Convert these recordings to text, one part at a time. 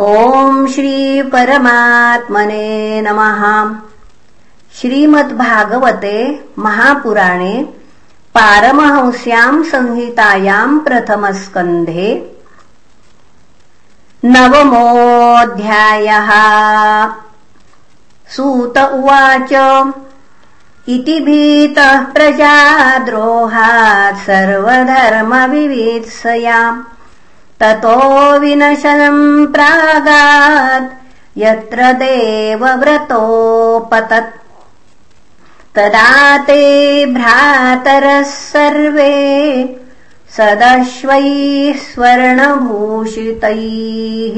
ॐ श्रीपरमात्मने नमः। श्रीमद्भागवते महापुराणे पारमहंस्याम् संहितायाम् प्रथमस्कन्धे नवमोऽध्यायः। सूत उवाच इति भीतः प्रजाद्रोहात् सर्वधर्मविवीत्सयाम् ततो विनशनम् प्रागात् यत्र देवव्रतोपतत्। तदा ते भ्रातरः सर्वे सदश्वैः स्वर्णभूषितैः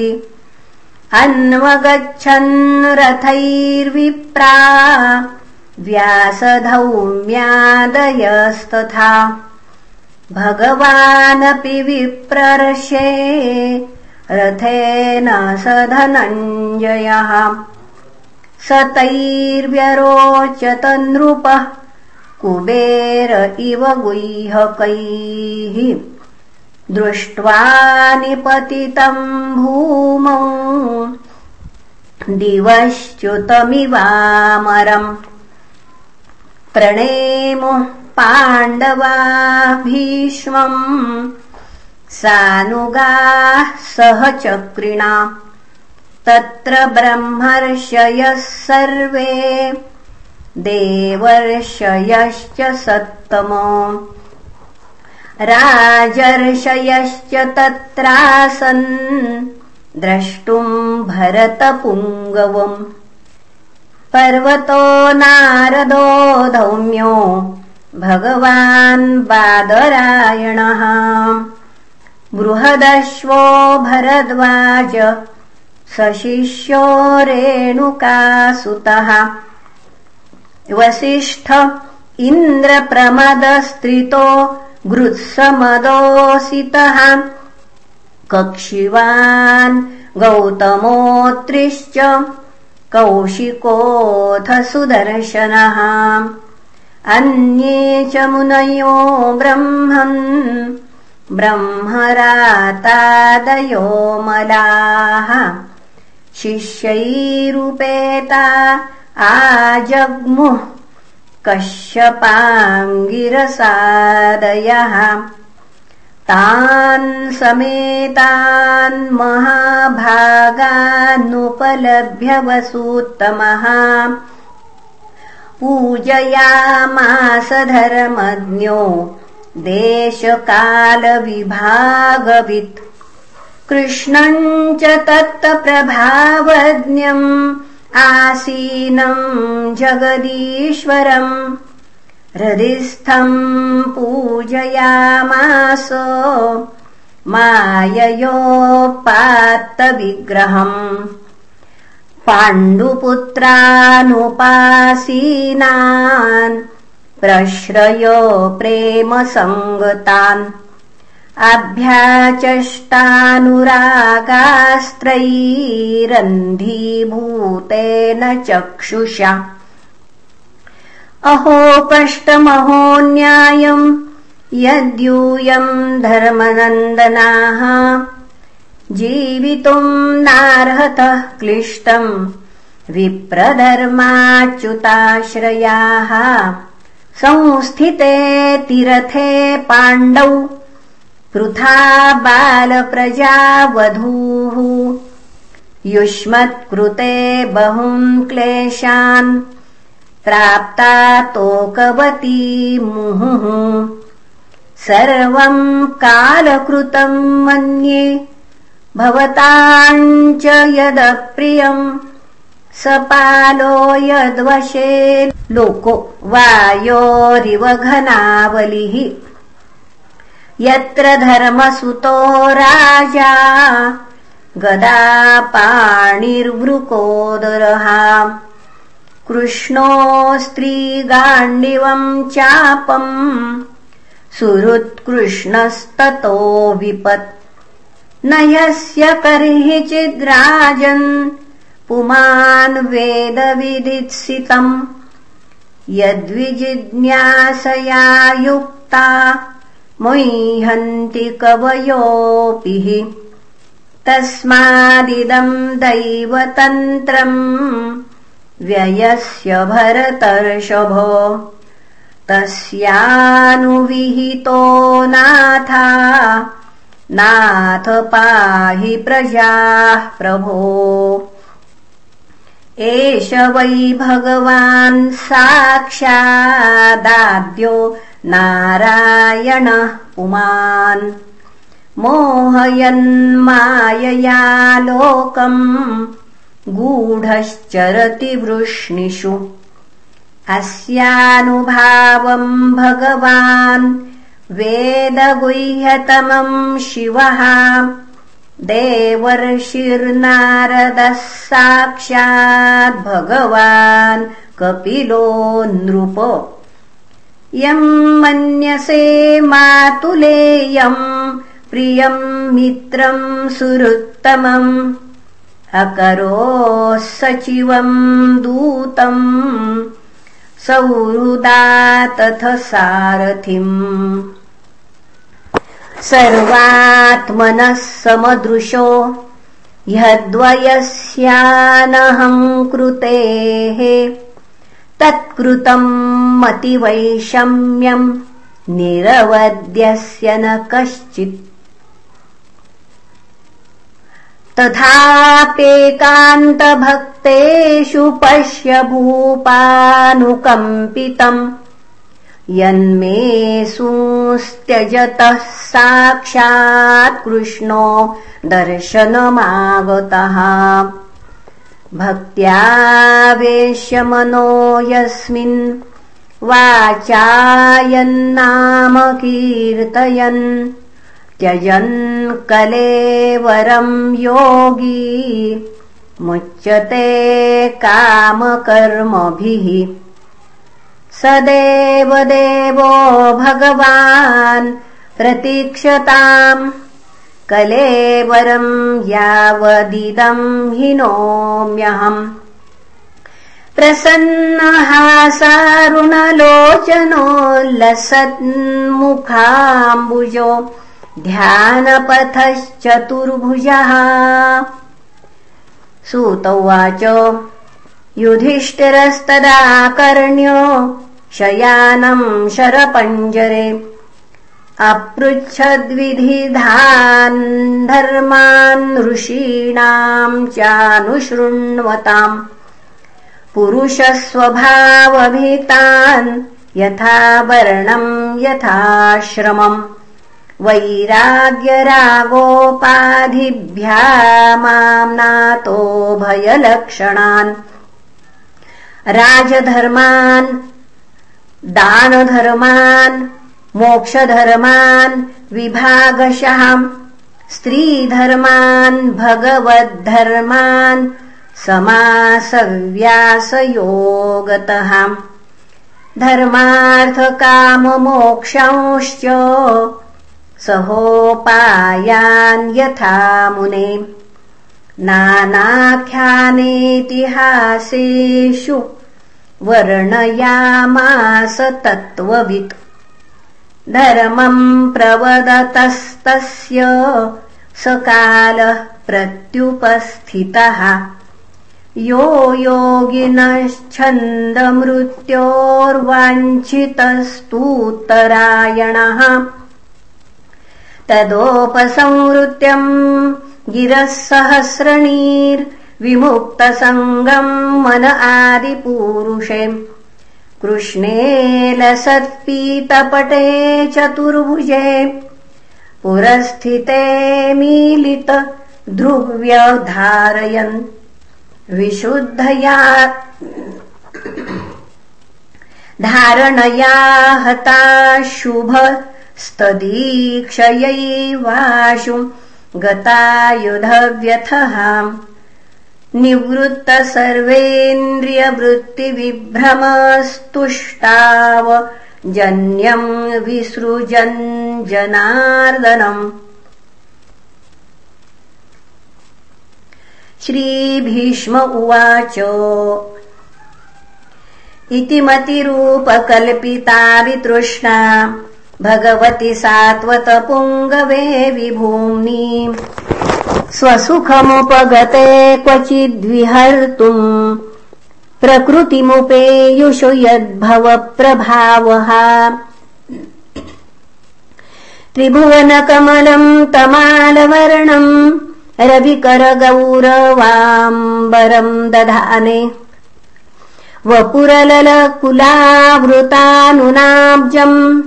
अन्वगच्छन् रथैर्विप्रा व्यासधौम्यादयस्तथा भगवानपि विप्रर्षे रथेन स धनञ्जयः स तैर्व्यरोचत नृपः कुबेर इव गुह्यकैः दृष्ट्वा निपतितम् भूमौ दिवश्च्युतमिवामरम् प्रणेमुः भीष्मम् सानुगाः सहचक्रिणा। तत्र ब्रह्मर्षयः सर्वे देवर्षयश्च सत्तमो राजर्षयश्च तत्रासन् द्रष्टुम् भरतपुङ्गवम्। पर्वतो नारदो धौम्यो भगवान् बादरायणः। बृहदश्वो भरद्वाज सशिष्यो रेणुकासुतः। वसिष्ठ इन्द्रप्रमदस्त्रितो गृत्समदोऽसितः कक्षिवान् गौतमोत्रिश्च कौशिकोऽथ सुदर्शनः अन्ये च मुनयो ब्रह्मन्। ब्रह्मरातादयो मलाः। शिष्यैरुपेता आजग्मुः। कश्यपाङ्गिरसादयः। तान् समेतान् महाभागानुपलभ्य वसूत्तमः पूजयामास धर्मज्ञो देशकालविभागवित्। कृष्णम् च तत्प्रभावज्ञम् आसीनम् जगदीश्वरम्। हृदिस्थम् पूजयामास माययोपात्तविग्रहम् पाण्डुपुत्रानुपासीनान् प्रश्रयो प्रेमसङ्गतान् अभ्याचष्टानुरागास्त्रैरन्धीभूतेन चक्षुषा। अहो कष्टमहो न्यायम् यद्यूयम् धर्मनन्दनाः जीवितुम् नार्हतः क्लिष्टम् विप्रधर्माच्युताश्रयाः संस्थिते तिरथे पाण्डौ पृथा बालप्रजावधूः युष्मत्कृते बहुम् क्लेशान् प्राप्ता तोकवती मुहुः। सर्वम् कालकृतम् मन्ये भवताम् च यदप्रियम् स पालो यद्वशे लोको वायोरिव घनावलिः। यत्र धर्मसुतो राजा गदापाणिर्वृकोदरः। कृष्णो स्त्रीगाण्डिवम् चापम् सुहृत्कृष्णस्ततो विपत् न यस्य कर्हिचिद्राजन् पुमान् वेदविदित्सितम् यद्विजिज्ञासया युक्ता मुह्यन्ति कवयोऽपि तस्मादिदम् दैवतन्त्रम् व्ययस्य भरतर्षभो तस्यानुविहितो नाथा नाथ पाहि प्रजाः प्रभो। एष वै भगवान् साक्षादाद्यो नारायणः पुमान्। मोहयन्मायया लोकम् गूढश्चरति वृष्णिषु। अस्यानुभावम् भगवान् वेदगुह्यतमम् शिवः। देवर्षिर्नारदः साक्षात् भगवान् कपिलो नृप। यम् मन्यसे मातुलेयम् प्रियम् मित्रम् सुहृत्तमम्। अकरोः सचिवम् दूतम् सौहृदा तथ सारथिम् सर्वात्मनः समदृशो ह्यद्वयस्यानहम् कृतेः। तत्कृतम् मतिवैषम्यम् निरवद्यस्य न कश्चित्। तथापेकान्तभक्तेषु पश्य भूपानुकम्पितम् यन्मे सुस्त्यजतः साक्षात् कृष्णो दर्शनमागतः। भक्त्यावेश्यमनो यस्मिन् वाचायन्नाम कीर्तयन्। त्यजन् कलेवरम् योगी मुच्यते कामकर्मभिः स देवदेवो भगवान् प्रतीक्षताम् कलेवरम् यावदिदम् हिनोम्यहम् प्रसन्नहासारुणलोचनोल्लसन्मुखाम्बुजो ध्यानपथश्चतुर्भुजः सूत उवाच युधिष्ठिरस्तदाकर्ण्यो शयानम् शरपञ्जरे। अपृच्छद्विधिधान् धर्मान् ऋषीणाम् चानुशृण्वताम्। पुरुषस्वभावभितान् यथा वर्णम् यथाश्रमम् वैराग्यरागोपाधिभ्यामाम्नातो भयलक्षणान्। राजधर्मान् दानधर्मान् मोक्षधर्मान् विभागशः स्त्रीधर्मान् भगवद्धर्मान् समासव्यासयोगतः। धर्मार्थकाममोक्षंश्च सहोपायान् यथा मुने। नानाख्यानेतिहासेषु वर्णयामास तत्त्ववित्। धर्मम् प्रवदतस्तस्य सकालः प्रत्युपस्थितः। यो योगिनश्छन्दमृत्योर्वाञ्छितस्तूत्तरायणः तदोपसंवृत्यम् गिरः सहस्रणीर्विमुक्तसङ्गम् मन आदिपूरुषे। कृष्णे लसत्पीतपटे चतुर्भुजे। पुरस्थिते मीलित ध्रुव्यधारयन् विशुद्धया धारणया हता शुभ स्तदीक्षयैवाशु गतायुधव्यथः निवृत्त सर्वेन्द्रियवृत्तिविभ्रमस्तुष्टाव जन्यम् विसृजन् जनार्दनम् श्रीभीष्म उवाच। इति मतिरूपकल्पिता वितृष्णा भगवति सात्वत पुङ्गवे विभूम्नि स्वसुखमुपगते क्वचिद्विहर्तुम् प्रकृतिमुपेयुषु यद्भवप्रभावः। त्रिभुवनकमलम् तमालवर्णम् रविकरगौरवाम्बरम् दधाने। वपुरललकुलावृतानुनाब्जम्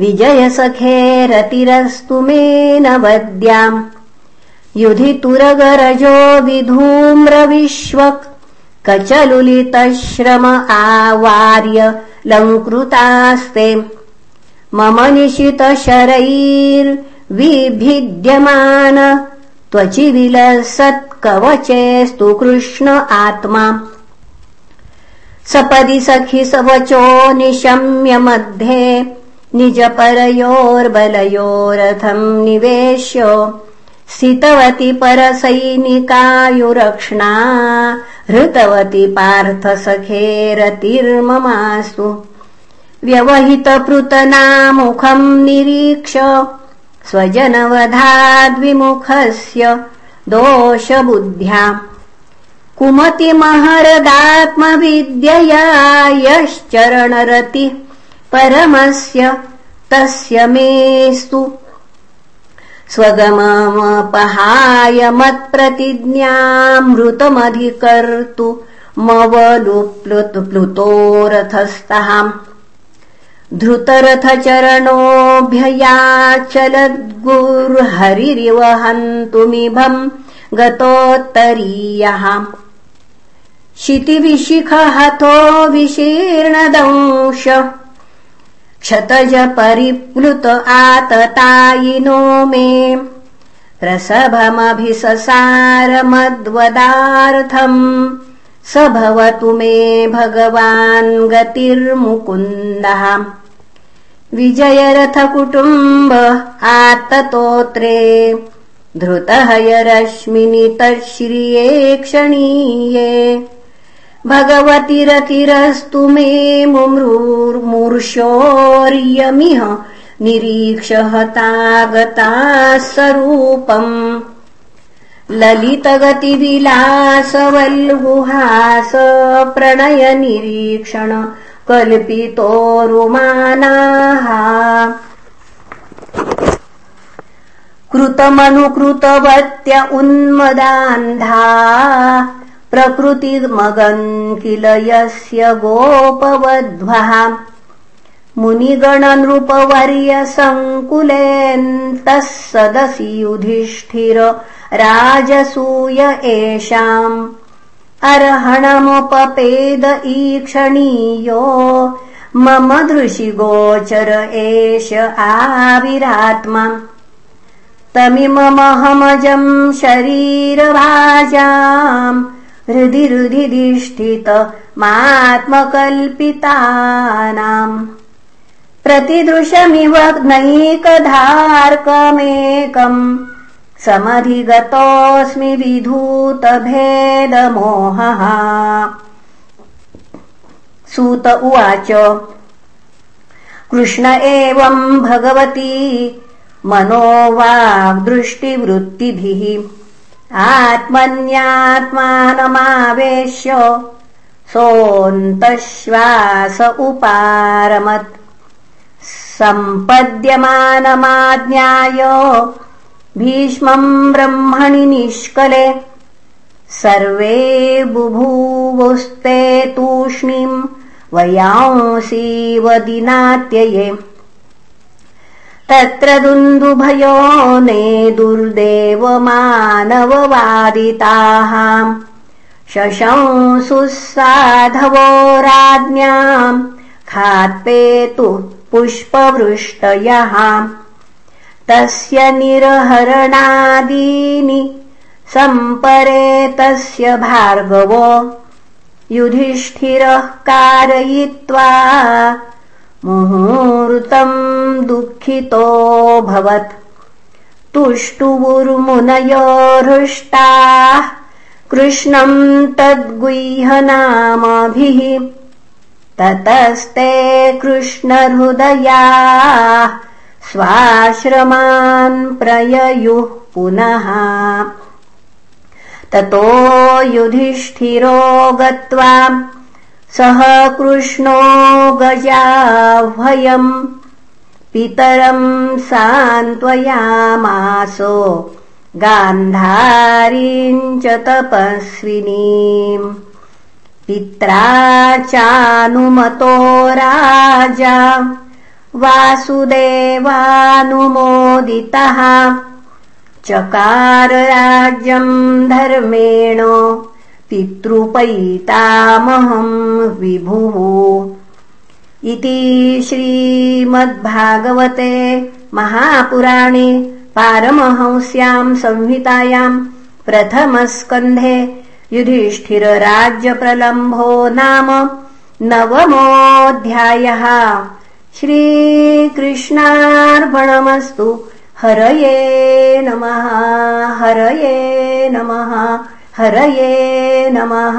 विजयसखेरतिरस्तु मे न वद्याम् युधितुरगरजो विधूम्रविश्वक् कचलुलितश्रम आवार्य लङ्कृतास्ते। मम निशितशरैर्विभिद्यमान त्वचि विलसत्कवचेस्तु कृष्ण आत्मा। सपदि सखि सवचो निशम्य मध्ये निजपरयोर्बलयोरथम् निवेश्य स्थितवति परसैनिकायुरक्ष्णा हृतवति पार्थसखेरतिर्ममास्तु। व्यवहितपृतनामुखम् निरीक्ष स्वजनवधाद्विमुखस्य दोषबुद्ध्या। कुमतिमहरदात्मविद्यया यश्चरणरति परमस्य तस्य मेस्तु स्वगममपहाय मत्प्रतिज्ञामृतमधिकर्तु मवलुप्लुप्लुतोरथस्तहाम् धृतरथचरणोऽभ्ययाचलद्गुर्हरिरिव हन्तुमिभम् गतोत्तरीयः। शितिविशिखहतो विशीर्णदंश क्षतज परिप्लुत आततायिनो मे। रसभमभिससारमद्वदार्थम् स भवतु मे भगवान् गतिर्मुकुन्दः। विजयरथकुटुम्ब आततोत्रे। धृतहयरश्मिनि तच्छ्रिये क्षणीये भगवतिरतिरस्तु मे मुमृर्मूर्षोर्यमिह निरीक्ष हतागता स्वरूपम् ललितगतिविलासवल्गुहास प्रणयनिरीक्षण कल्पितोरुमानाः कृतमनुकृतवत्य उन्मदान्धा प्रकृतिर्मगन् किल यस्य गोपवध्वः। मुनिगणनृपवर्यसङ्कुलेऽन्तः सदसि युधिष्ठिर राजसूय एषाम्। अर्हणमुपपेद ईक्षणीयो मम दृशि गोचर एष आविरात्मा। तमिममहमजम् शरीरभाजाम् हृदि हृदिधिष्ठित मात्मकल्पितानाम् प्रतिदृशमिव नैकधार्कमेकम् समधिगतोऽस्मि विधूतभेदमोहः। सूत उवाच कृष्ण एवम् भगवती मनोवाग्दृष्टिवृत्तिभिः आत्मन्यात्मानमावेश्य सोऽन्तश्वास उपारमत्। सम्पद्यमानमाज्ञाय भीष्मम् ब्रह्मणि निष्कले सर्वे बुभूवुस्ते तूष्णीम् वयांसीवदिनात्यये तत्र दुन्दुभयो ने दुर्देवमानववादिताः। शशंसुसाधवो राज्ञाम् खात्पेतु पुष्पवृष्टयः। तस्य निरहरणादीनि सम्परे तस्य भार्गवो युधिष्ठिरः कारयित्वा मुहूर्तम् दुःखितोऽभवत् तुष्टुवुर्मुनयो हृष्टाः कृष्णम् तद्गुह्यनामभिः। ततस्ते कृष्णहृदया स्वाश्रमान् प्रययुः पुनः। ततो युधिष्ठिरो गत्वा सः कृष्णो गजाह्वयम् पितरम् सान्त्वयामासो च तपस्विनीम्। पित्रा चानुमतो राजा वासुदेवानुमोदितः चकार राज्यम् धर्मेण पितृपैतामहम् विभुः। इति श्रीमद्भागवते महापुराणे पारमहंस्याम् संहितायाम् प्रथमस्कन्धे युधिष्ठिरराज्यप्रलम्भो नाम नवमोऽध्यायः। श्रीकृष्णार्पणमस्तु। हरये नमः हरये नमः हरये नमः